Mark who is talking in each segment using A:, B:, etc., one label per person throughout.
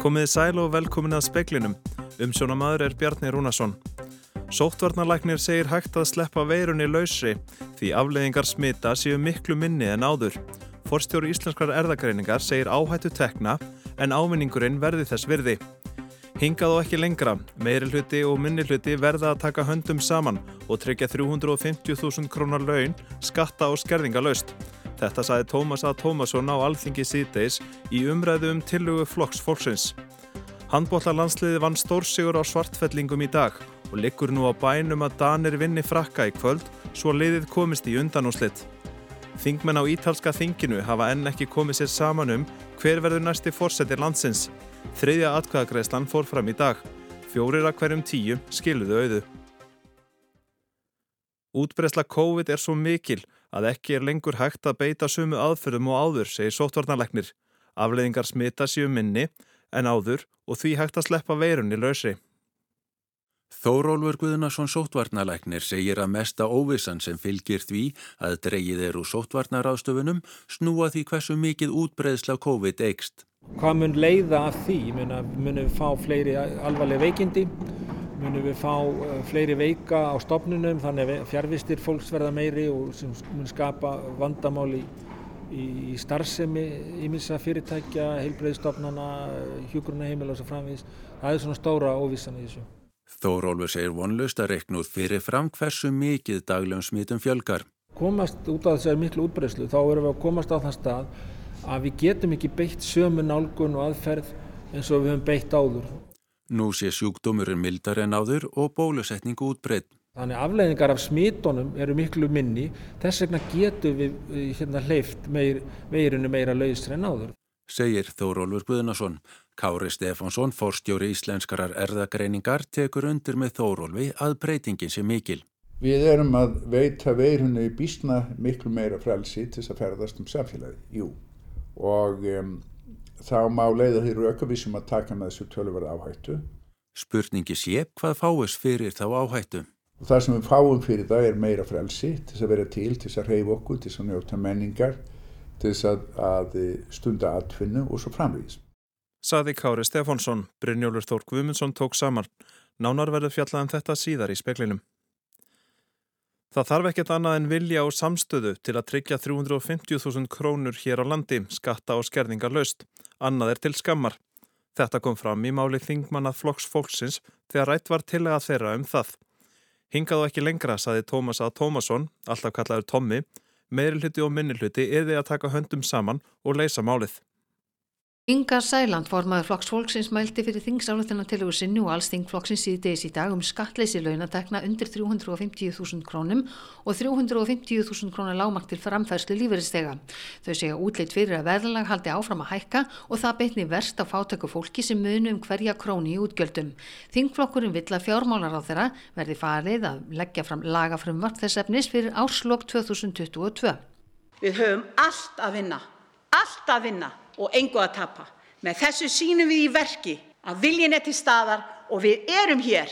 A: Komiði sæl og velkomin að speklinum. Umsjónamaður er Bjarni Rúnarsson. Sóttvarnarlæknir segir hægt að sleppa veirunni lausri því afleðingar smita séu miklu minni en áður. Forstjóri Íslenskar erðagreiningar segir áhættu tekna en ávinningurinn verði þess virði. Hingað og ekki lengra, meiri hluti og minni hluti verða að taka höndum saman og tryggja 350.000 krónar laun, skatta og skerðinga laust. Þetta saði Tómas A. Tómasson á Alþingi síðdeis í umræðu um tillugu flokks fólksins. Handbóllalandsliði vann stórsigur á svartfellingum í dag og liggur nú á bænum að Danir vinni frakka í kvöld svo liðið komist í undanúslitt. Þingmenn á ítalska þinginu hafa enn ekki komið sér saman um hver verður næsti fórsetir landsins. Þriðja atkvæðagreislan fór fram í dag. Fjórir að hverjum tíu skiluðu auðu. Útbreysla COVID er svo mikil að ekki er lengur hægt að beita sumu aðferðum og áður, segir sóttvarnarleiknir. Afleðingar smita séu minni en áður og því hægt að sleppa veirunni lausri.
B: Þórólfur Guðnarsson sóttvarnalæknir segir að mesta óvissan sem fylgir því að dreyið er úr sóttvarnaráðstöfunum snúa því hversu mikið útbreðsla COVID eikst.
C: Hvað mun leiða af því? Munum við fá fleiri alvarlega veikindi? Munum við fá eh, fleiri veika á stopnunum þannig að fjárvistir fólks verða meiri og sem mun skapa vandamáli í starfsemi ímilsa fyrirtækja, heilbreyðstofnana, hjúgrunaheimil og svo framvís. Það er svona stóra óvissan í þessu.
B: Þórólfur segir vonlust að reiknúð fyrir fram hversu mikið daglegum smitum fjölgar.
C: Komast út á þessari miklu útbreyslu þá erum við að komast á þann stað að við getum ekki beitt sömu nálgun og aðferð eins og við höfum beitt áður.
B: Nú sé sjúkdómurinn mildar en áður og bólusetningu útbreytt.
C: Þannig afleiðingar af smítonum eru miklu minni, þess vegna getur við eh, hérna hleyft meir, veirinu meira lausri en áður.
B: Segir Þórólfur Guðnason. Kári Stefánsson, forstjóri íslenskarar erðagreiningar, tekur undir með Þórólfi að breytingin sé mikil.
D: Við erum að veita veirinu í bísna miklu meira frelsi til þess að ferðast um samfélagi, jú. Og um, þá má leiða því raukavísum að taka með þessu tölverða áhættu.
B: Spurningi sé hvað fáist fyrir þá áhættu.
D: Og það sem við fáum fyrir það er meira frelsi til þess að vera til, til þess að reyfa okkur, til þess að njóta menningar, til þess að, að stunda atfinnu og svo framvís.
A: Saði Kári Stefánsson, Brynjólfur Þór Guðmundsson tók saman. Nánar verður fjallaðan um þetta síðar í speklinum. Það þarf ekkert annað en vilja og samstöðu til að tryggja 350.000 krónur hér á landi, skatta og skerðingar laust. Annað er til skammar. Þetta kom fram í máli Þingmannað Flokks Fólksins þegar rætt var til að þeirra um það. Hingað og ekki lengra, saði Tómas A. Tómasson, alltaf kallaður Tommi, meiri hluti og minni hluti eði að taka höndum saman og leysa málið.
E: Inga Sæland formaður flokksfólksins mælti fyrir þingsálutinnan til og sinnu og alls þingflokksins í desi í dag um skattleysi launatekna undir 350.000 krónum og 350.000 krónar lágmaktil framfærslu lífeyriðstega. Þau segja útleitt fyrir að verðalag haldi áfram að hækka og það beitni verst á fátöku fólki sem munu um hverja króni í útgjöldum. Þingflokkurinn vill að fjármálar á þeirra verði farið að leggja fram lagafrumvart þess efnis fyrir árslokk 2022.
F: Við höfum allt að vinna, allt að vinna og engu að tapa. Með þessu sínum við í verki að viljin er til staðar og við erum hér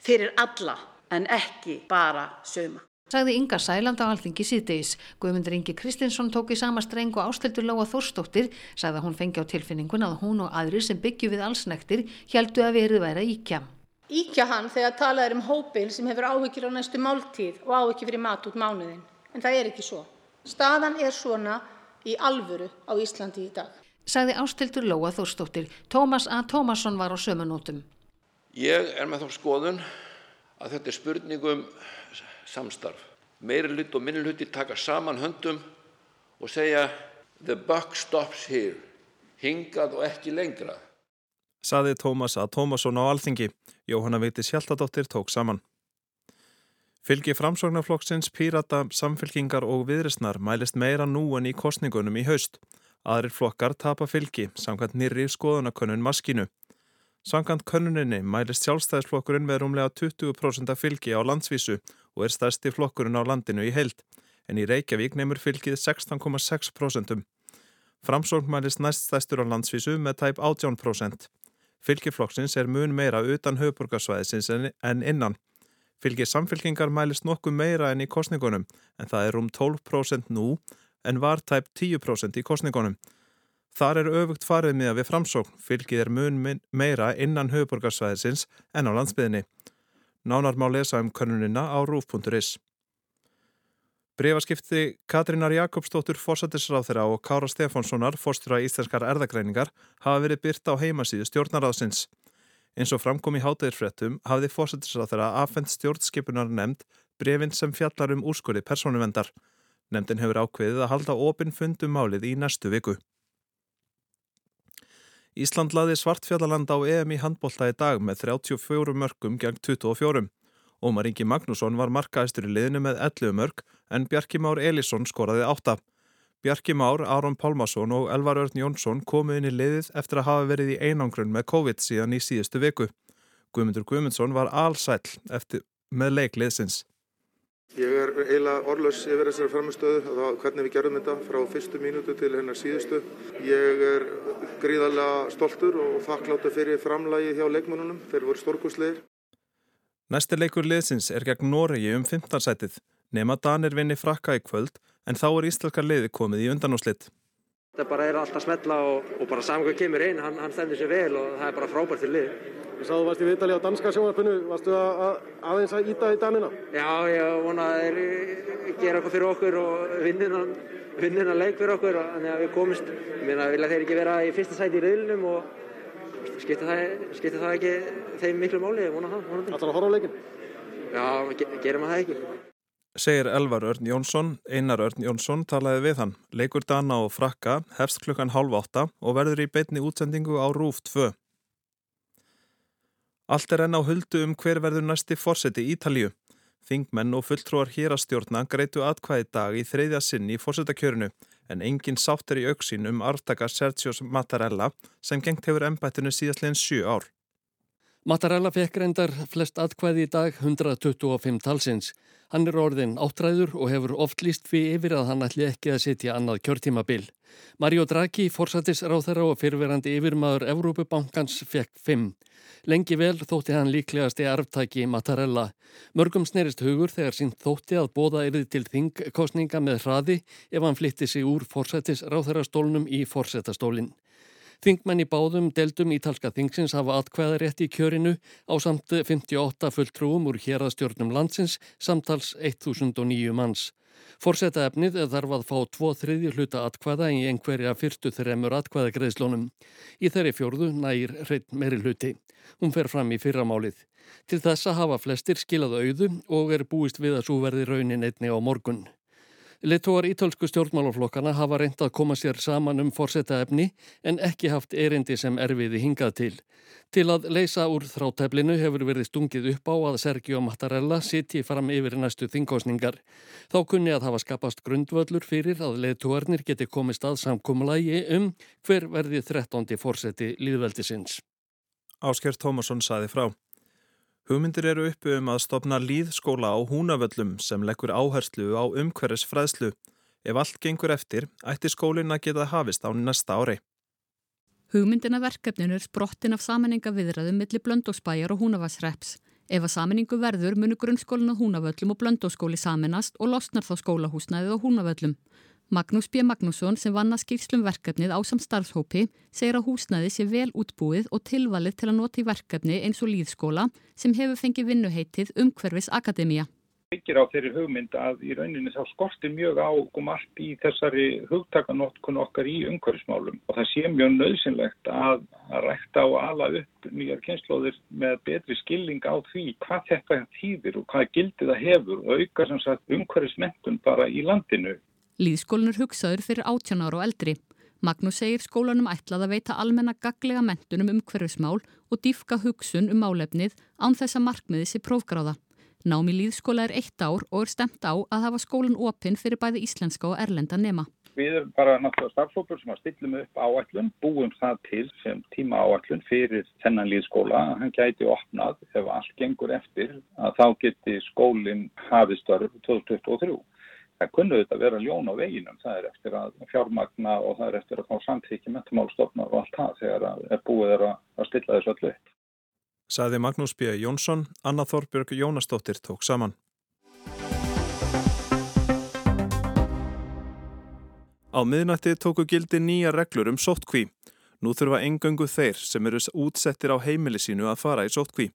F: fyrir alla en ekki bara söma.
E: Sagði Inga Sæland á alþingi síðdeis. Guðmundur Ingi Kristinsson tók í sama streng og ásteldur Lóa Þórstóttir sagði að hún fengi á tilfinningun að hún og aðrir sem byggju við allsnektir heldu að verið væri að íkja.
G: Íkja hann þegar talað er um hópin sem hefur áhyggjur á næstu máltíð og áhyggjur fyrir mat út mánuðin. En það er ekki svo. Staðan er svona í alvöru á Íslandi í dag
E: sagði ástildur Lóa Þórstóttir. Tómas A. Tómasson var á sömunótum.
H: Ég er með þá skoðun að þetta er spurningum samstarf. Meiri hlut og minni hluti taka saman höndum og segja the buck stops here. Hingað og ekki lengra.
A: Saði Tómas A. Tómasson á alþingi. Jóhanna Viti Sjaldadóttir tók saman. Fylgi framsóknarflokksins, pírata, samfylkingar og viðrisnar mælist meira nú en í kostningunum í haust. Aðrir flokkar tapa fylgi, samkvæmt nýri skoðanakönnun maskínu. Samkvæmt könnuninni mælist sjálfstæðisflokkurinn með rúmlega 20% fylgi á landsvísu og er stærsti flokkurinn á landinu í heild, en í Reykjavík nefnur fylgið 16,6%. Framsókn mælist næst stærstur á landsvísu með tæp 18%. Fylgiflokksins er mun meira utan höfuborgarsvæðisins en innan. Fylgið samfylkingar mælist nokkuð meira enn í kostningunum, en það er um 12% nú en var tæp 10% í kostningunum. Þar er öfugt farið miða við framsókn, fylgið er mun meira innan höfuborgarsvæðisins en á landsbyðinni. Nánar má lesa um könnunina á rúf.is. Brefaskipti Katrínar Jakobsdóttur fórsættisráð þeirra og Kára Stefánssonar, fórstura íslenskar erðagreiningar, hafa verið byrt á heimasíðu stjórnaráðsins. Eins og framkom í hátæðirfréttum hafði fórsættisráð þeirra afhengt stjórnskipunar nefnd brefinn sem fjallar um úrskurði persónuvendar. Nefndin hefur ákveðið að halda opinn fundum málið í næstu viku. Ísland laði svartfjallaland á EM í handbólta í dag með 34 mörgum gegn 24. Ómar Ingi Magnússon var markaðistur í liðinu með 11 mörg en Bjarki Már Elísson skoraði 8. Bjarki Már, Áron Pálmarsson og Elvar Örn Jónsson komu inn í liðið eftir að hafa verið í einangrun með COVID síðan í síðustu viku. Guðmundur Guðmundsson var allsæl með leikliðsins.
I: Ég er eiginlega orðlaus yfir þessari framistöðu og hvernig við gerum þetta frá fyrstu mínútu til hennar síðustu. Ég er gríðarlega stoltur og þakkláttu fyrir framlægi hjá leikmönunum. Þeir voru stórkustleir.
A: Næsti leikur liðsins er gegn Noregi um 15 sætið. Nefna Danir vinni frakka í kvöld en þá er íslenskar liði komið í undanúslitt.
J: Þetta bara er alltaf smetla og, og bara saman hvað kemur inn, hann, hann stendur sér vel og það er bara frábært til lið.
K: Ég sá þú varst í viðtali á danska sjónarpunnu, varstu að, að, aðeins að íta í danina?
J: Já, ég vona að þeir gera eitthvað fyrir okkur og vinnina leik fyrir okkur, þannig að við komist. Ég meina, vilja þeir ekki vera í fyrsta sæti í riðlunum og skiptir það, skiptir það ekki þeim miklu máli, ég vona það.
K: Alltaf að horfa á leikin?
J: Já, gerum að það ekki.
A: Segir Elvar Örn Jónsson, Einar Örn Jónsson talaði við hann. Leikur Dana og Frakka hefst klukkan halv átta og verður í beitni útsendingu á Rúf 2. Allt er enn á huldu um hver verður næsti fórseti Ítalíu. Þingmenn og fulltrúar hérastjórna greitu atkvæði dag í þreyðja sinn í fórsetakjörinu en engin sáttur í auksin um artaka Sergio Mattarella sem gengt hefur ennbættinu síðastlegin 7 ár.
L: Mattarella fekk reyndar flest atkvæði í dag 125 talsins. Hann er orðin áttræður og hefur oft líst fyrir yfir að hann ætli ekki að setja annað kjörtímabil. Mario Draghi, forsættisráþara og fyrverandi yfirmaður Evrópubankans fekk 5. Lengi vel þótti hann líklegast í arftæki Mattarella. Mörgum snerist hugur þegar sínt þótti að bóða erði til þingkostninga með hraði ef hann flytti sig úr forsættis ráþærastólnum í forsættastólinn. Þingmenn í báðum deldum ítalska þingsins hafa atkvæðarétt í kjörinu á samt 58 fulltrúum úr hérastjórnum landsins samtals 1009 manns. Forseta efnið þarf að fá tvo þriðju hluta atkvæða en einhverja fyrstu þreymur atkvæðagreðslónum. Í þeirri fjórðu nægir hreitt meiri hluti. Hún fer fram í fyrramálið. Til þessa hafa flestir skilað auðu og er búist við að svo verði raunin einni á morgun. Letóar ítölsku stjórnmálaflokkana hafa reynd að koma sér saman um forsetaefni en ekki haft erindi sem erfiði hingað til. Til að leysa úr þráteflinu hefur verið stungið upp á að Sergio Mattarella sitji fram yfir næstu þingkostningar. Þá kunni að hafa skapast grundvöllur fyrir að letóarnir geti komist að samkúmulægi um hver verði 13. forseti líðveldisins.
A: Ásker Tómasson saði frá. Hugmyndir eru uppi um að stopna líðskóla á húnavöllum sem leggur áherslu á umhverfis fræðslu. Ef allt gengur eftir, ætti skólin að geta hafist á næsta ári.
M: Hugmyndina verkefninu er sprottin af samanenga viðræðum millir blöndósbæjar og húnavarsreps. Ef að samanengu verður munu grunnskólin á húnavöllum og blöndóskóli saminast og losnar þá skólahúsnæðið á húnavöllum. Magnús B. Magnússon sem vann að skýrslum verkefnið á samt starfshópi segir að húsnæði sé vel útbúið og tilvalið til að nota í verkefni eins og líðskóla sem hefur fengið vinnuheitið umhverfis akademía.
N: Það byggir á þeirri hugmynd að í rauninni þá skortir mjög á og margt í þessari hugtakanótkun okkar í umhverfismálum og það sé mjög nöðsynlegt að rækta og ala upp nýjar kynnslóðir með betri skilling á því hvað þetta þýðir og hvað gildið það hefur og auka umhverfismentun bara í landinu.
M: Líðskólanur hugsaður fyrir 18 ára og eldri. Magnús segir skólanum ætlað að veita almenna gaglega mentunum um hverjusmál og dýfka hugsun um málefnið án þess að markmiði sér prófgráða. Námi líðskóla er eitt ár og er stemt á að hafa skólan opinn fyrir bæði íslenska og erlenda nema.
N: Við erum bara náttúrulega starfsópur sem að stillum upp áætlun, búum það til sem tíma áætlun fyrir þennan líðskóla. Hann gæti opnað ef allt gengur eftir að þá geti skólinn hafið störf 2023 það kunnu þetta vera ljón á veginum, það er eftir að fjármagna og það er eftir að fá samtíki mentumálstofnar og allt það þegar er búið er að stilla þessu öllu upp.
A: Saði Magnús B. Jónsson, Anna Þorbjörg Jónastóttir tók saman. Á miðnætti tóku gildi nýja reglur um sóttkví. Nú þurfa engöngu þeir sem eru útsettir á heimili sínu að fara í sóttkví.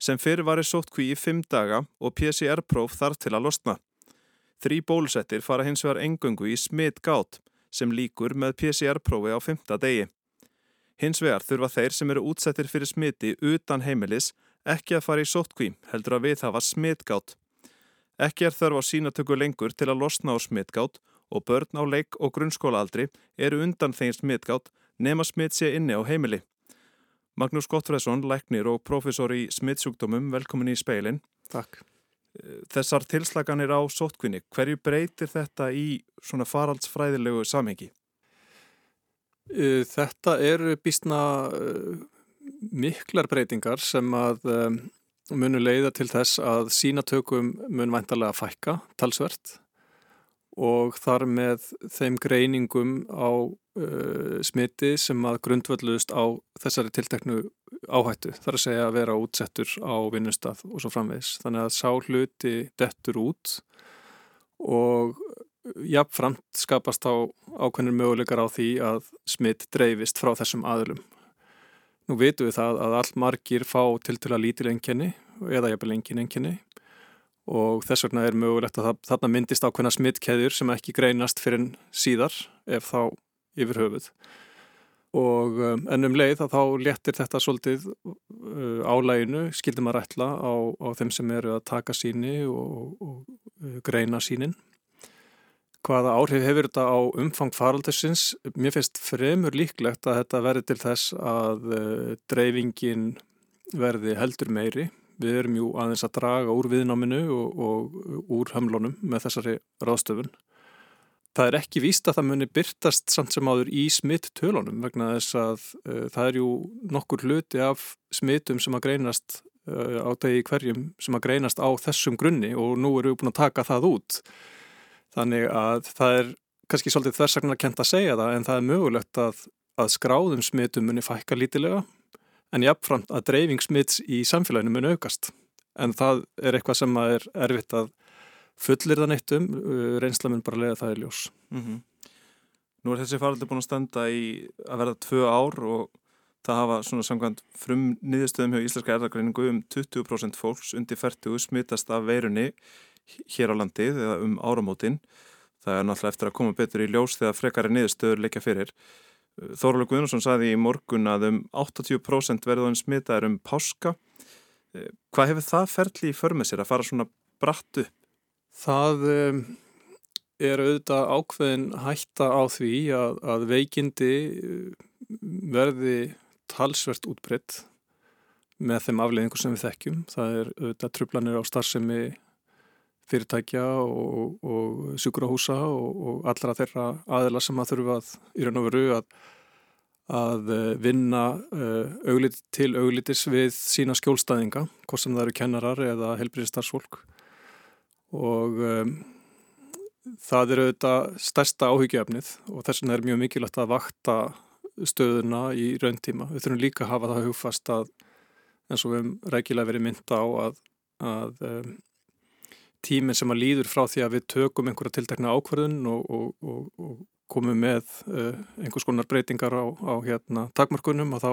A: Sem fyrir var í sóttkví í fimm daga og PCR-próf þar til að losna. Þrý bólusettir fara hins vegar engöngu í smitt gátt sem líkur með PCR-prófi á fymta degi. Hins vegar þurfa þeir sem eru útsettir fyrir smiti utan heimilis ekki að fara í sóttkví heldur að við hafa smitt gátt. Ekki er þörf á sínatöku lengur til að losna á smitt gátt og börn á leik og grunnskólaaldri eru undan þeim smittgátt nema smitt sé inni á heimili. Magnús Gottfræsson, læknir og profesor í smittsjúkdómum, velkomin í speilin.
O: Takk.
A: Þessar tilslaganir á sótkvinni, hverju breytir þetta í svona faraldsfræðilegu samhengi?
O: Þetta eru býstna miklar breytingar sem að munu leiða til þess að sínatökum mun væntalega fækka talsvert og þar með þeim greiningum á uh, smiti sem að grundvöldust á þessari tilteknu áhættu. Það er að segja að vera útsettur á vinnustaf og svo framvegs. Þannig að sá hluti dettur út og jafnframt skapast á ákveðnir möguleikar á því að smitt dreifist frá þessum aðlum. Nú vitum við það að allt margir fá til til að lítil enginni eða jafnvel engin enginni og þess vegna er mögulegt að þarna myndist ákveðna smittkeðjur sem ekki greinast fyrir síðar ef þá yfir höfuð og um, ennum leið að þá léttir þetta svolítið uh, álæginu, skildum að rætla á, á þeim sem eru að taka síni og, og uh, greina sínin hvaða áhrif hefur þetta á umfang faraldursins? Mér finnst fremur líklegt að þetta verði til þess að uh, dreifingin verði heldur meiri. Við erum jú aðeins að draga úr viðnáminu og, og úr hömlunum með þessari ráðstöfun. Það er ekki víst að það muni byrtast samt sem áður í smitt tölunum vegna þess að uh, það er jú nokkur hluti af smittum sem að greinast uh, á degi hverjum sem að greinast á þessum grunni og nú eru við búin að taka það út. Þannig að það er kannski svolítið þversaknar að kenta að segja það en það er mögulegt að, að skráðum smittum muni fækka lítilega en jáfnframt að dreifingsmits í samfélaginu mun aukast. En það er eitthvað sem er erfitt að fullir það neitt um, uh, reynsla mun bara lega það í ljós. Mm -hmm.
A: Nú er þessi faraldi búin að standa í að verða tvö ár og það hafa svona samkvæmt frum nýðustöðum hjá Íslenska erðargreiningu um 20% fólks undir 40 smittast af veirunni hér á landið eða um áramótin. Það er náttúrulega eftir að koma betur í ljós þegar frekari nýðustöður leikja fyrir. Þórulega Guðnarsson saði í morgun að um 80% verður smitaður um páska. Eh, hvað hefur það ferli í förmið sér að fara svona brattu?
O: Það um, er auðvitað ákveðin hætta á því að, að veikindi eh, verði talsvert útbreytt með þeim afleiðingur sem við þekkjum. Það er auðvitað trublanir á starfsemi fyrirtækja og, og sjúkrahúsa og, og allra þeirra aðila sem að þurfa að, í raun og veru að, að eh, vinna uh, auglit, til auglitis við sína skjólstæðinga, hvort sem það eru kennarar eða helbriðistarsfólk og um, það eru auðvitað stærsta áhyggjöfnið og þess vegna er mjög mikilvægt að vakta stöðuna í rauntíma. Við þurfum líka að hafa það hugfast að eins og við hefum rækilega verið mynda á að, að um, tíminn sem að líður frá því að við tökum einhverja tiltekna ákverðun og, og, og, og komum með uh, einhvers konar breytingar á, á hérna, takmarkunum og þá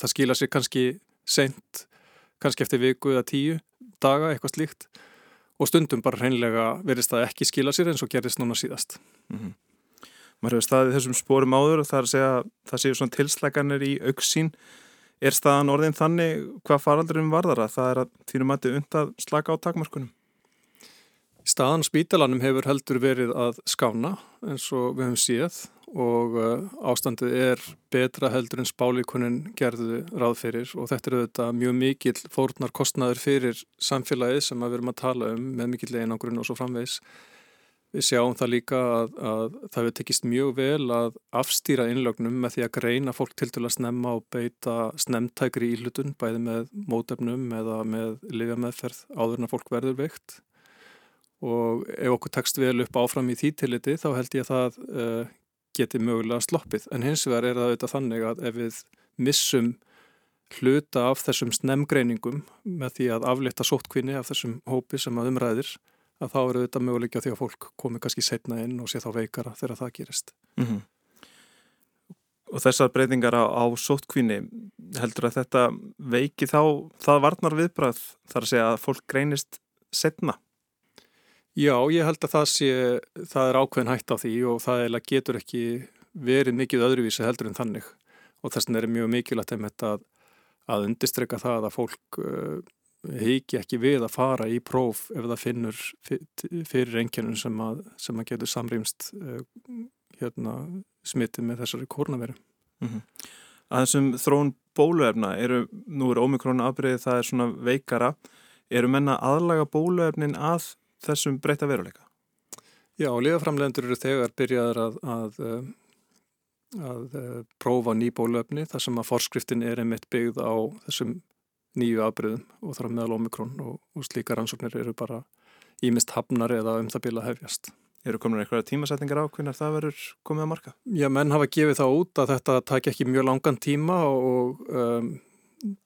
O: það skila sér kannski sent, kannski eftir viku eða tíu daga, eitthvað slíkt og stundum bara hreinlega verist það ekki skila sér eins og gerist núna síðast. Mm -hmm.
A: Maður hefur staðið þessum spórum áður og það er að segja það séu svona tilslaganir í auksín. Er staðan orðin þannig hvað faraldurum varðara? Það er að þínum að þið undað slaka á takmarkunum?
O: Staðan spítalanum hefur heldur verið að skána eins og við höfum síð og uh, ástandið er betra heldur en spálíkunin gerðu ráð fyrir og þetta er auðvitað mjög mikill fórnar kostnaður fyrir samfélagið sem við erum að tala um með mikill einangrun og svo framvegs. Við sjáum það líka að, að það hefur tekist mjög vel að afstýra innlögnum með því að greina fólk til til að snemma og beita snemtækri íhlutun bæði með mótefnum eða með liðameðferð áður en að fólk verður veikt og ef okkur tekst vel upp áfram í því tiliti þá held ég að það uh, geti mögulega sloppið en hins vegar er það auðvitað þannig að ef við missum hluta af þessum snemgreiningum með því að aflita sóttkvinni af þessum hópi sem að umræðir að þá eru þetta möguleikja því að fólk komi kannski setna inn og sé þá veikara þegar það gerist.
A: Mm -hmm. Og þessar breytingar á, á sótkvíni, heldur að þetta veiki þá, það varnar viðbrað þar að segja að fólk greinist setna?
O: Já, ég held að það sé, það er ákveðin hægt á því og það getur ekki verið mikið öðruvísi heldur en þannig og þess vegna er mjög mikilvægt að, að undistreka það að fólk heiki ekki við að fara í próf ef það finnur fyrir engjörnum sem að, sem að getur samrýmst uh, hérna, smitið með þessari kórnaveru.
A: Mm -hmm. Að þessum þróun bóluefna, eru, nú er ómikrona afbreyðið, það er svona veikara, eru menna aðlaga bóluefnin að þessum breyta veruleika?
O: Já, liðaframlegendur eru þegar byrjaður að, að, eh, að, að eh, prófa nýbólöfni þar sem að forskriftin er einmitt byggð á þessum nýju afbreyðum og þar meðal omikrón og, og slíka rannsóknir eru bara ímist hafnar eða um það bila hefjast.
A: Eru komin eitthvað tímasetningar á hvernig það verður komið að marka?
O: Já, menn hafa gefið það út að þetta takk ekki mjög langan tíma og um,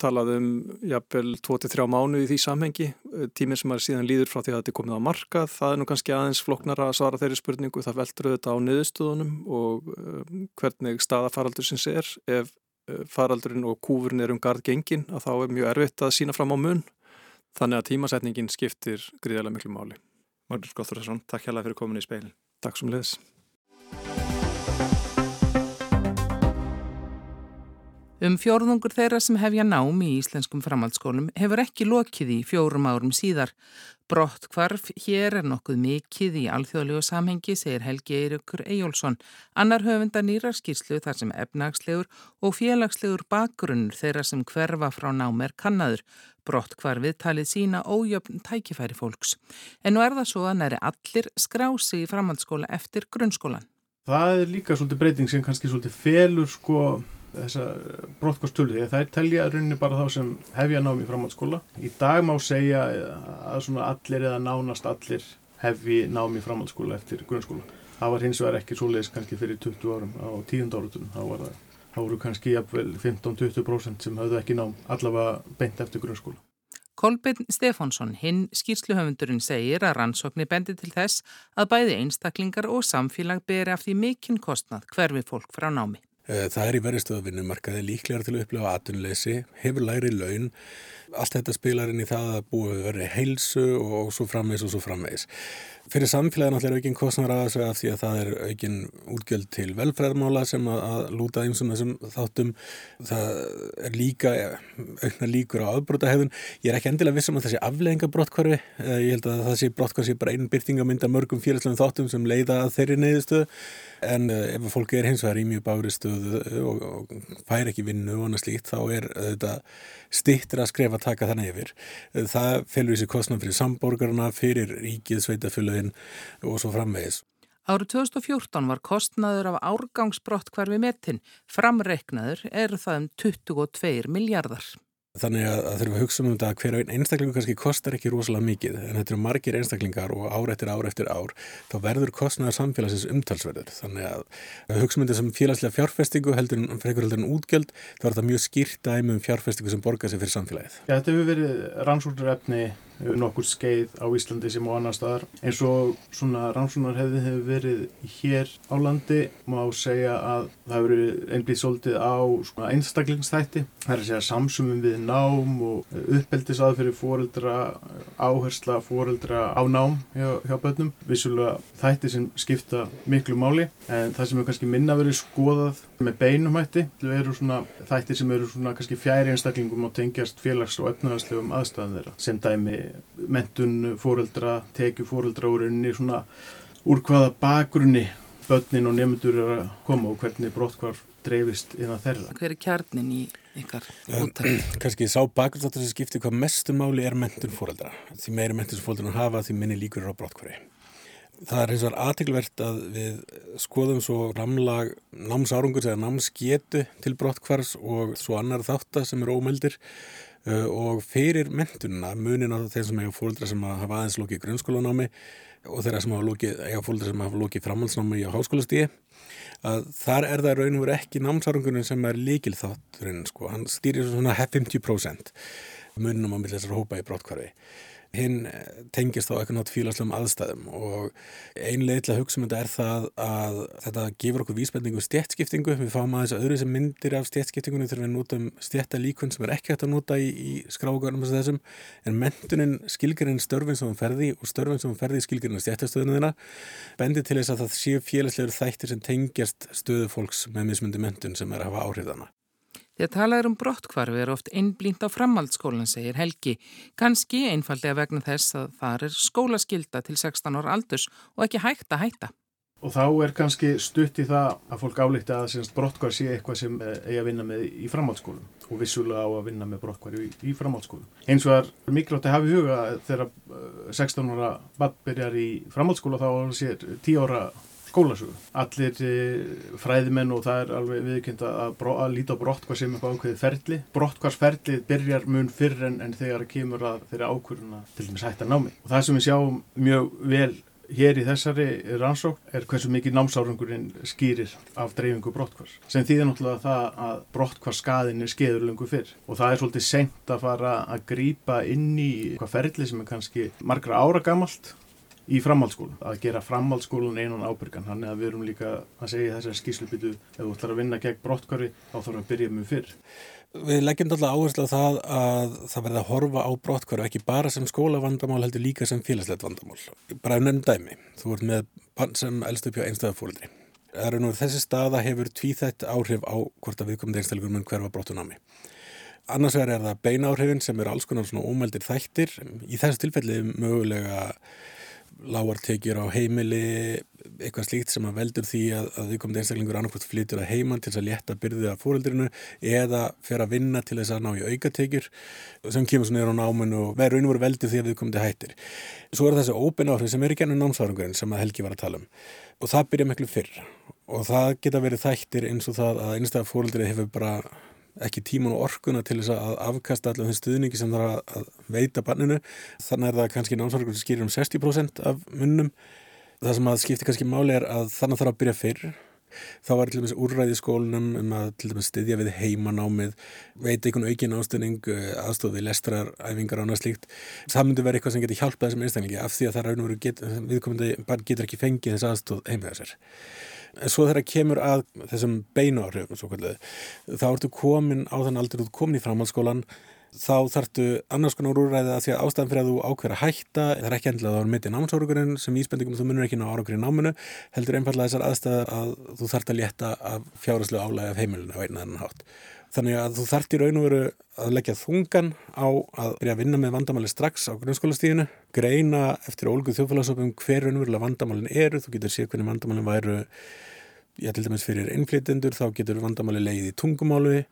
O: talað um jafnvel 2-3 mánu í því samhengi. Eh, tíminn sem er síðan líður frá því að þetta er komið á markað það er nú kannski aðeins floknar að svara þeirri spurningu. Það veldur auðvitað á niðurstöðunum og um, hvernig staða faraldur sinns er. Ef uh, faraldurinn og kúfurinn er um gard gengin að þá er mjög erfitt að sína fram á mun. Þannig að tímasetningin skiptir gríðarlega miklu máli.
A: Magnús Góttúrsson, takk hjá það fyrir komin í speilin
O: Takk sem leðis
P: Um fjórðungur þeirra sem hefja nám í íslenskum framhaldsskólum hefur ekki lokið í fjórum árum síðar. Brott hvarf hér er nokkuð mikið í alþjóðlegu samhengi, segir Helgi Eirikur Ejjólfsson. Annar höfunda nýrar skýrslu þar sem efnagslegur og félagslegur bakgrunnur þeirra sem hverfa frá nám er kannadur. Brott hvarfið talið sína ójöfn tækifæri fólks. En nú er það svo að næri allir skrási í framhaldsskóla eftir grunnskólan.
Q: Það er líka svolítið breyting sem kannski svolítið felur sko þessa brottkostölu því að það er telja rauninni bara þá sem hefja námi framhaldsskóla. Í dag má segja að svona allir eða nánast allir hefji námi framhaldsskóla eftir grunnskóla. Það var hins vegar ekki svo leiðis kannski fyrir 20 árum á tíundárutunum. Þá var það, þá voru kannski jafnvel 15-20% sem hafðu ekki nám allavega beint eftir grunnskóla.
P: Kolbjörn Stefánsson, hinn skýrsluhöfundurinn segir að rannsóknir bendi til þess að bæði einstaklingar og samfélag beri af því mikinn kostnað hverfi fólk frá námi.
R: Eh, það er í verðistöðavinnumarkaði líklegar til að upplifa atunleysi, hefur læri laun, allt þetta spilar inn í það að búið verið heilsu og svo framvegs og svo framvegs. Fyrir samfélagin allir er aukinn kostnar að þessu af því að það er aukinn útgjöld til velfræðmála sem að, að lúta eins og þessum þáttum. Það er líka aukna líkur á afbrótahefðun. Ég er ekki endilega vissum að það sé aflegginga brottkvarfi. Eh, ég held að það sé brottkvarfi sé bara einn byrtingamynda mörgum félagslegum þáttum sem leiða að þeirri neyðustöðu. En ef fólki er hins vegar í mjög bári stöðu og, og fær ekki vinnu og annað slíkt þá er þetta stittir að skrefa taka þannig yfir. Það felur í sig kostnum fyrir samborgarna, fyrir ríkið, sveitafélagin og svo framvegis.
P: Árið 2014 var kostnaður af árgangsbrott hverfi metin. Framreiknaður eru það um 22 miljardar.
R: Þannig að, þurfum að hugsa um þetta að hver einstaklingu kannski kostar ekki rosalega mikið en þetta eru margir einstaklingar og ár eftir ár eftir ár þá verður kostnaður samfélagsins umtalsverður. Þannig að, að hugsa um þetta sem félagslega fjárfestingu heldur en fyrir heldur en útgjöld þá er þetta mjög skýrt dæmi um fjárfestingu sem borgar sig fyrir samfélagið.
Q: Já, þetta hefur verið rannsóknarefni nokkur skeið á Íslandi sem á annar staðar. Eins og svona rannsóknarhefði hefur verið hér á landi má segja að það hefur verið einblíð svolítið á einstaklingsþætti. Það er að segja samsumum við nám og uppeldisaði fyrir fóreldra, áhersla fóreldra á nám hjá, hjá börnum. Vissulega þætti sem skipta miklu máli en það sem hefur kannski minna verið skoðað með beinumhætti eru svona þætti sem eru svona kannski fjæri einstaklingum og tengjast félags- og efnaðarslegum aðstæðan þeirra sem dæmi mentun fóreldra, tekju fóreldra úr unni svona úr hvaða bakgrunni börnin og nefndur er að koma og hvernig brottkvarf dreifist innan þeirra.
P: Hver er kjarnin í ykkar
R: úttæk? Kanski sá bakgrunnsáttur sem skiptir hvað mestum máli er mentun fóreldra. Því meiri mentun sem fóreldra hafa því minni líkur er á brottkvarfi. Það er eins og aðteglvert að við skoðum svo ramlag námsárangur eða námsgetu til brottkvarfs og svo annar þáttar sem er ómeldir og fyrir mentununa munin á þeim sem eiga fólkdra sem hafa aðeins lókið grunnskólanámi og þeirra sem hafa lókið, eiga fólkdra sem hafa lókið framhaldsnámi í háskólastíði að þar er það raun og verið ekki námsárungunum sem er líkil þátturinn sko, hann stýrir svona 50% muninum á millir þessar hópa í brottkvarfi hinn tengist á eitthvað nátt fílaslegum aðstæðum. Og ein leið til að hugsa um þetta er það að þetta gefur okkur vísbendingu stjættskiptingu, við fáum aðeins öðru sem myndir af stjættskiptingunni þegar við notum stjættalíkun sem er ekki hægt að nota í, í skrágörnum þessum, en mentunin skilgarinn störfin sem hún ferði og störfin sem hún ferði í skilgarinn stjættastöðuna þeirra. Bendir til þess að það séu félagslegur þættir sem tengjast stöðu fólks með mismundi mentun sem er að hafa áhrif þarna.
P: Þegar talað er um brottkvarfi er oft innblínt á framhaldsskólan, segir Helgi. Kanski einfallega vegna þess að það er skólaskilda til 16 ára aldurs og ekki hægt að hætta.
Q: Og þá er kannski stutt í það að fólk álíkti að brottkvarf sé eitthvað sem eh, eigi að vinna með í framhaldsskólum og vissulega á að vinna með brottkvarf í, í framhaldsskólum. Eins og er mikilvægt að hafa í huga þegar 16 eh, ára bann byrjar í framhaldsskóla þá er 10 ára skólasögu. Allir e, fræðimenn og það er alveg viðkynnt að, að líta á brottkvar sem eitthvað ákveðið ferli. Brottkvarsferlið byrjar mun fyrr en, en þegar kemur að þeirra ákvörðuna til dæmis hættar námi. Og það sem við sjáum mjög vel hér í þessari rannsók er hversu mikið námsárangurinn skýrir af dreifingu brottkvars. Sem þýðir náttúrulega það að brottkvarskaðin er skeðurlöngu fyrr og það er svolítið senkt að fara að grýpa inn í hvað ferli sem er kannski margra ára gamalt í framhaldsskólan, að gera framhaldsskólan einan ábyrgan, hann er að við erum líka að segja þessari skýrslubyttu, ef þú ætlar að vinna gegn brottkvarfi, þá þarf að byrja mjög fyrr.
R: Við leggjum alltaf áherslu á það að það verði að horfa á brottkvarfi ekki bara sem skólavandamál heldur líka sem félagslegt vandamál. Bara nefn dæmi, þú ert með pann sem elst upp hjá einstakafólundri. Það eru nú þessi staða hefur tvíþætt áhrif á hvort að viðkomandi. Annars vegar er það beina áhrifin sem eru alls konar svona ómældir þættir. Í þessu tilfelli mögulega lágartekjur á heimili, eitthvað slíkt sem að veldur því að, að því komið einstaklingur annarkvæmt flytur að heimann til þess að létta byrðið af fóröldurinu eða fer að vinna til þess að ná í aukatekjur sem kemur svo neyður á náminu og verður einhverju veldur því að við komið hættir. Svo er þessi óbyn áhrif sem er ekki ennum námsárangurinn sem að Helgi var að tala um og það byrja miklu fyrr og það geta verið þættir eins og það að einstaklega fóröldurinn hefur bara ekki tíman og orkuna til þess að afkasta allaveg þenn stuðningi sem það er að veita banninu. Þannig er það kannski námsvargur sem skýrir um 60% af munnum. Það sem að skipti kannski máli er að þannig þarf að byrja fyrr. Þá var til dæmis úrræði í skólinum um að til dæmis styðja við heimanámið, veita einhvern aukin ástöðning, eh, aðstóði, lestrar, æfingar og annað slíkt. Það myndi vera eitthvað sem getur hjálpað þessum einstaklingi af því að það er raun og veru viðkomandi barn getur ekki fengið þess aðstóð heimlega sér. En svo þegar kemur að þessum beinu áhrifum, þá ertu komin á þann aldrei, þú komin í framhaldsskólan, þá þartu annars konar úrræðið að því að ástæðan fyrir að þú ákveður að hætta, það er ekki endilega að það er mitt í námsórugurinn sem íspendingum þú munur ekki ná áraugurinn náminu, heldur einfallega þessar aðstæðar að þú þart að létta af fjáraslu álægi af heimilinu á einu annan hátt. Þannig að þú þart í raun og veru að leggja þungan á að byrja að vinna með vandamáli strax á grunnskólastíðinu, greina eftir ólguð þjófélagsopum hver raun og verulega vandamálin eru, þú getur séð hvernig vandamálin væru Já, til dæmis fyrir innflytjendur þá getur vandamáli leið í tungumálu,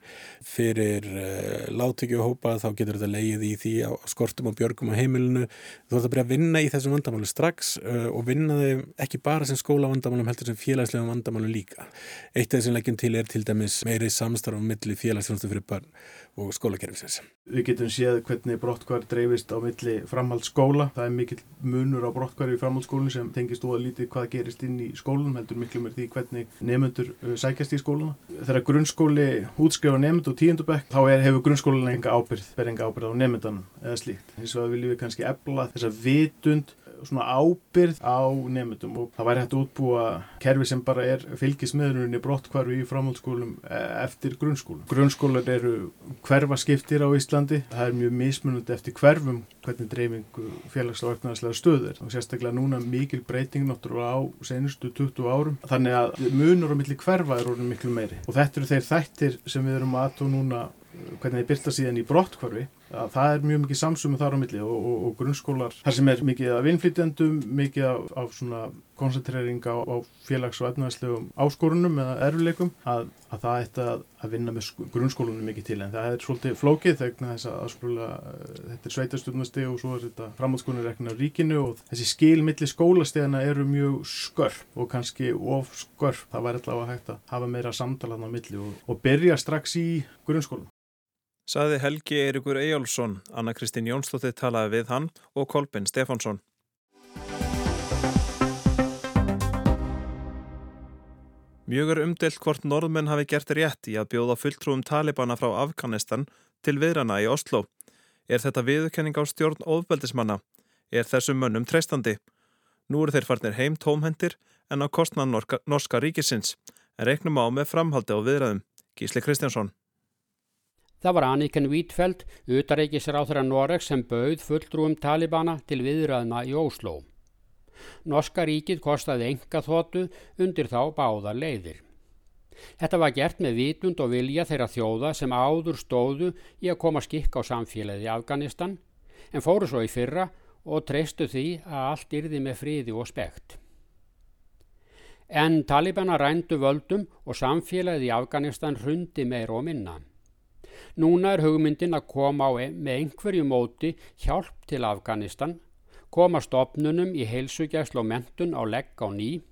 R: fyrir uh, eh, láttökjuhópa þá getur þetta leið í því á skortum og björgum á heimilinu. Þú ætti að byrja að vinna í þessum vandamáli strax uh, og vinna þau ekki bara sem skólavandamálum heldur sem félagslegum vandamálum líka. Eitt af þessum leggjum til er til dæmis meiri samstarf á milli félagsþjónustu fyrir barn og skólakerfisins.
Q: Við getum séð hvernig brottkvar dreifist á milli framhaldsskóla. Það er mikil munur á brottkvar í framhaldsskólinu sem tengist óa lítið hvað gerist inn í skólunum, heldur miklu mér því hvernig nefnundur uh, sækjast í skóluna. Þegar grunnskóli útskrifa nefnund og tíundabekk, þá er, hefur grunnskólinu enga ábyrð, verð enga ábyrð á nefnundanum eða slíkt. Þess að viljum við kannski ebla þessa vitund svona ábyrð á nefndum og það væri hægt að útbúa kerfi sem bara er fylgismiðurinn í brottkvarfi í framhaldsskólum e, eftir grunnskólum. Grunnskólar eru hverfaskiptir á Íslandi, það er mjög mismunandi eftir hverfum hvernig dreifingu félagslega og verknæðislega stöður og sérstaklega núna mikil breyting náttúrulega á senustu 20 árum. Þannig að munur á milli hverfa er orðin miklu meiri. Og þetta eru þeir þættir sem við erum aðtó núna hvernig þeir byrta síðan í brottkvarfi það er mjög mikið samsumum þar á milli og, og, og grunnskólar þar sem er mikið af innflytjandum, mikið af, af svona koncentrering á, á félags- og efnaðslegum áskorunum eða erfileikum að, að það ætti að, að vinna með grunnskólunum mikið til en það er svolítið flókið þegar þess að skóla, uh, þetta er sveitarstjórnasti og svo er þetta framhaldsskólarekna á ríkinu og þessi skilmiðli skólastegana eru mjög skörf og kannski of skörf, það væri allavega hægt að hafa meira samtalan á milli og, og byrja strax í grunnskólum.
A: Saði Helgi Eirikur Ejjálsson, Anna Kristín Jónsdóttir talaði við hann og Kolbin Stefánsson. Mjög er umdelt hvort norðmenn hafi gert rétt í að bjóða fulltrúum Talibana frá Afganistan til viðrana í Oslo. Er þetta viðurkenning á stjórn ofbeldismanna? Er þessum mönnum treystandi? Nú eru þeir farnir heim tómhendir en á kostnan norska ríkisins, en reiknum á með framhaldi á viðræðum. Gísli Kristjánsson.
S: Það var Anniken Vítfeld, utareikisráþara Noreg sem bauð fulltrúum Talibana til viðræðna í Ósló. Norska ríkið kostaði enga þóttu undir þá báða leiðir. Þetta var gert með vitund og vilja þeirra þjóða sem áður stóðu í að koma skikk á samfélagi Afganistan en fóru svo í fyrra og treystu því að allt yrði með fríði og spekt. En talibana rændu völdum og samfélagið í Afganistan hrundi meir og minna. Núna er hugmyndin að koma á með einhverju móti hjálp til Afganistan, koma stopnunum í heilsugjæslu og mentun á legg á ný,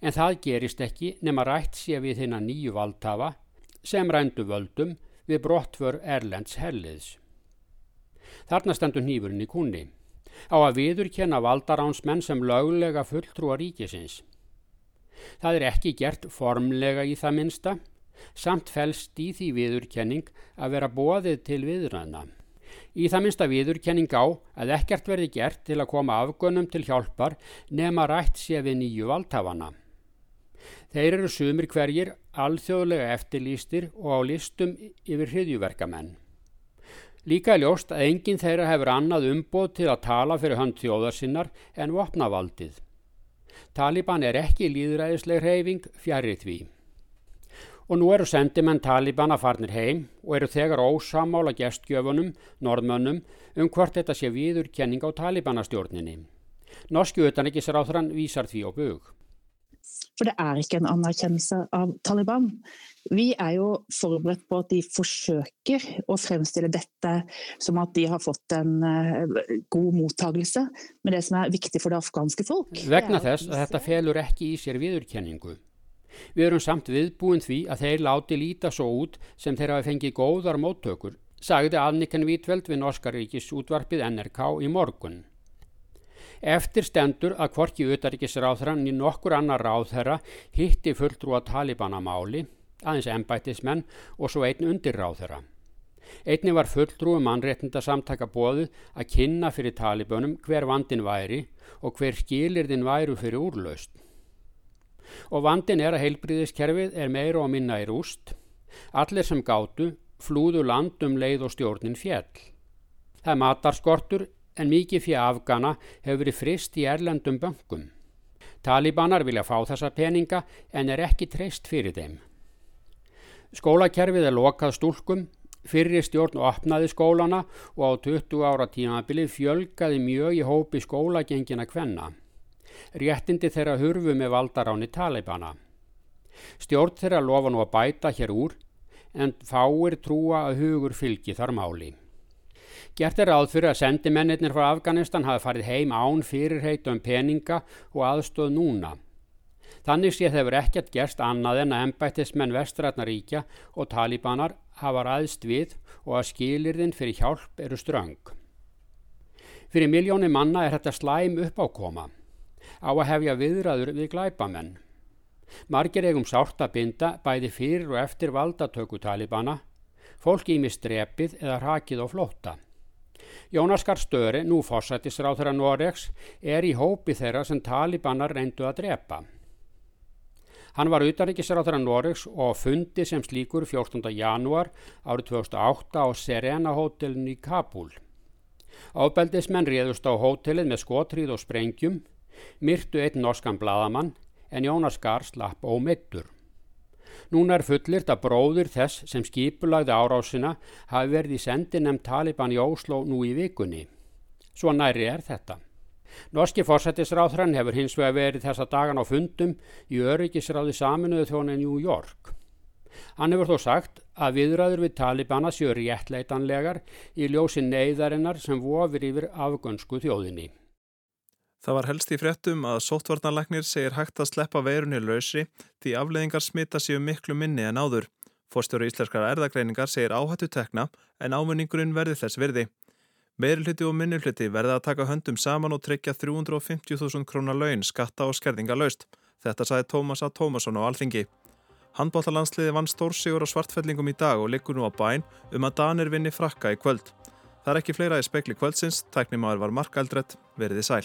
S: en það gerist ekki nema rætt sé við þinna nýju valdhafa sem rændu völdum við brottför Erlends helliðs. Þarna stendur nýfurinn í kunni á að viðurkenna valdaránsmenn sem löglega fulltrúa ríkisins. Það er ekki gert formlega í það minsta, samt fælst í því viðurkenning að vera bóðið til viðræðna. Í það minsta viðurkenning á að ekkert verði gert til að koma afgönnum til hjálpar nema rætt sé við nýju valdhafana. Þeir eru sumir hverjir alþjóðlega eftirlýstir og á listum yfir hriðjuverkamenn. Líka er ljóst að enginn þeirra hefur annað umboð til að tala fyrir hönd þjóðarsinnar en vopnavaldið. Taliban er ekki líðræðisleg reyfing fjarrið því. Og nú eru sendimenn Talibana farnir heim og eru þegar ósamála gestgjöfunum, norðmönnum, um hvort þetta sé viðurkenning á Talibanastjórninni. Norski utanrikisráþrann vísar því á bug.
T: For det er ikke en anerkjennelse av Taliban. Vi er jo forberedt på at de forsøker å fremstille dette som at de har fått en uh, god mottagelse. Men det som er viktig for det afghanske folk
S: Vegna þess að þetta felur ekki í sér viðurkenningu. Við erum samt viðbúin því að þeir láti líta svo út sem þeir hafi fengið góðar móttökur, sagði Anniken Vítveld við Norska ríkis útvarpið NRK í morgun. Eftir stendur að hvorki utaríkisráðhran í nokkur annar ráðherra hitti fulltrúa Talibanamáli, aðeins ennbættismenn og svo einn undir ráðherra. Einni var fulltrúi mannréttinda samtaka bóðu að kynna fyrir Talibunum hver vandin væri og hver skilirðin væru fyrir úrlaust. Og vandin er að heilbriðiskerfið er meira og minna í rúst. Allir sem gátu flúðu landum leið og stjórnin fjell. Það er matarskortur en mikið fyrir afgana hefur verið frist í erlendum böngum. Talibanar vilja fá þessa peninga en er ekki treyst fyrir þeim. Skólakerfið er lokað stúlkum, fyrri stjórn opnaði skólana og á 20 ára tímabili fjölgaði mjög í hópi skólagengina kvenna. Réttindi þeirra hurfu með valdaráni Talibana. Stjórn þeirra lofa nú að bæta hér úr en fáir trúa að hugur fylgi þar máli. Gert er ráð fyrir að sendimennir frá Afganistan hafi farið heim án fyrirheit um peninga og aðstóð núna. Þannig sé þeir ekkert gerst annað en að ennbættismenn vestrætnaríkja og talibanar hafa ræðst við og að skilirðin fyrir hjálp eru ströng. Fyrir miljóni manna er þetta slæm uppákoma á að hefja viðræður við glæpamenn. Margir eigum sárt að binda bæði fyrir og eftir valdatöku talibana, fólk ími strepið eða rakið á flótta. Jónas Garstöri, nú fórsættisráþara Noregs, er í hópi þeirra sem talibanar reyndu að drepa. Hann var utanrikisráþara Noregs og fundi sem slíkur 14. janúar árið 2008 á Serena hótelin í Kabul. Ábeldismenn réðust á hótelin með skotrýð og sprengjum, myrtu einn norskan bladamann en Jónas Gar slapp ómittur. Núna er fullirt að bróður þess sem skipulagði árásina hafi verið í sendinemn Taliban í Óslo nú í vikunni. Svo næri er þetta. Norski fórsættisráðhrann hefur hins vega verið þessa dagan á fundum í öryggisráði saminuðu þjónu New York. Hann hefur þó sagt að viðræður við Talibana séu réttleitanlegar í ljósi neyðarinnar sem vofir yfir afgönsku þjóðinni.
A: Það var helst í fréttum að sóttvarnarlegnir segir hægt að sleppa veirunni lausri því afleðingar smita séu miklu minni en áður. Fórstjóru íslenskara erðagreiningar segir áhættu tekna en áminningurinn verði þess virði. Meirulhyti og minnulhyti verði að taka höndum saman og tryggja 350.000 krónar laun skatta og skerðinga laust. Þetta sagði Tómas A. Tómasson á Alþingi. Handbóttalansliði vann stórsigur á svartfellingum í dag og liggur nú á bæn um að Danir vinni frakka í kvöld. Það er ekki fleira í spekli kvöldsins, tæknimaður var Mark Eldrett, veriði sæl.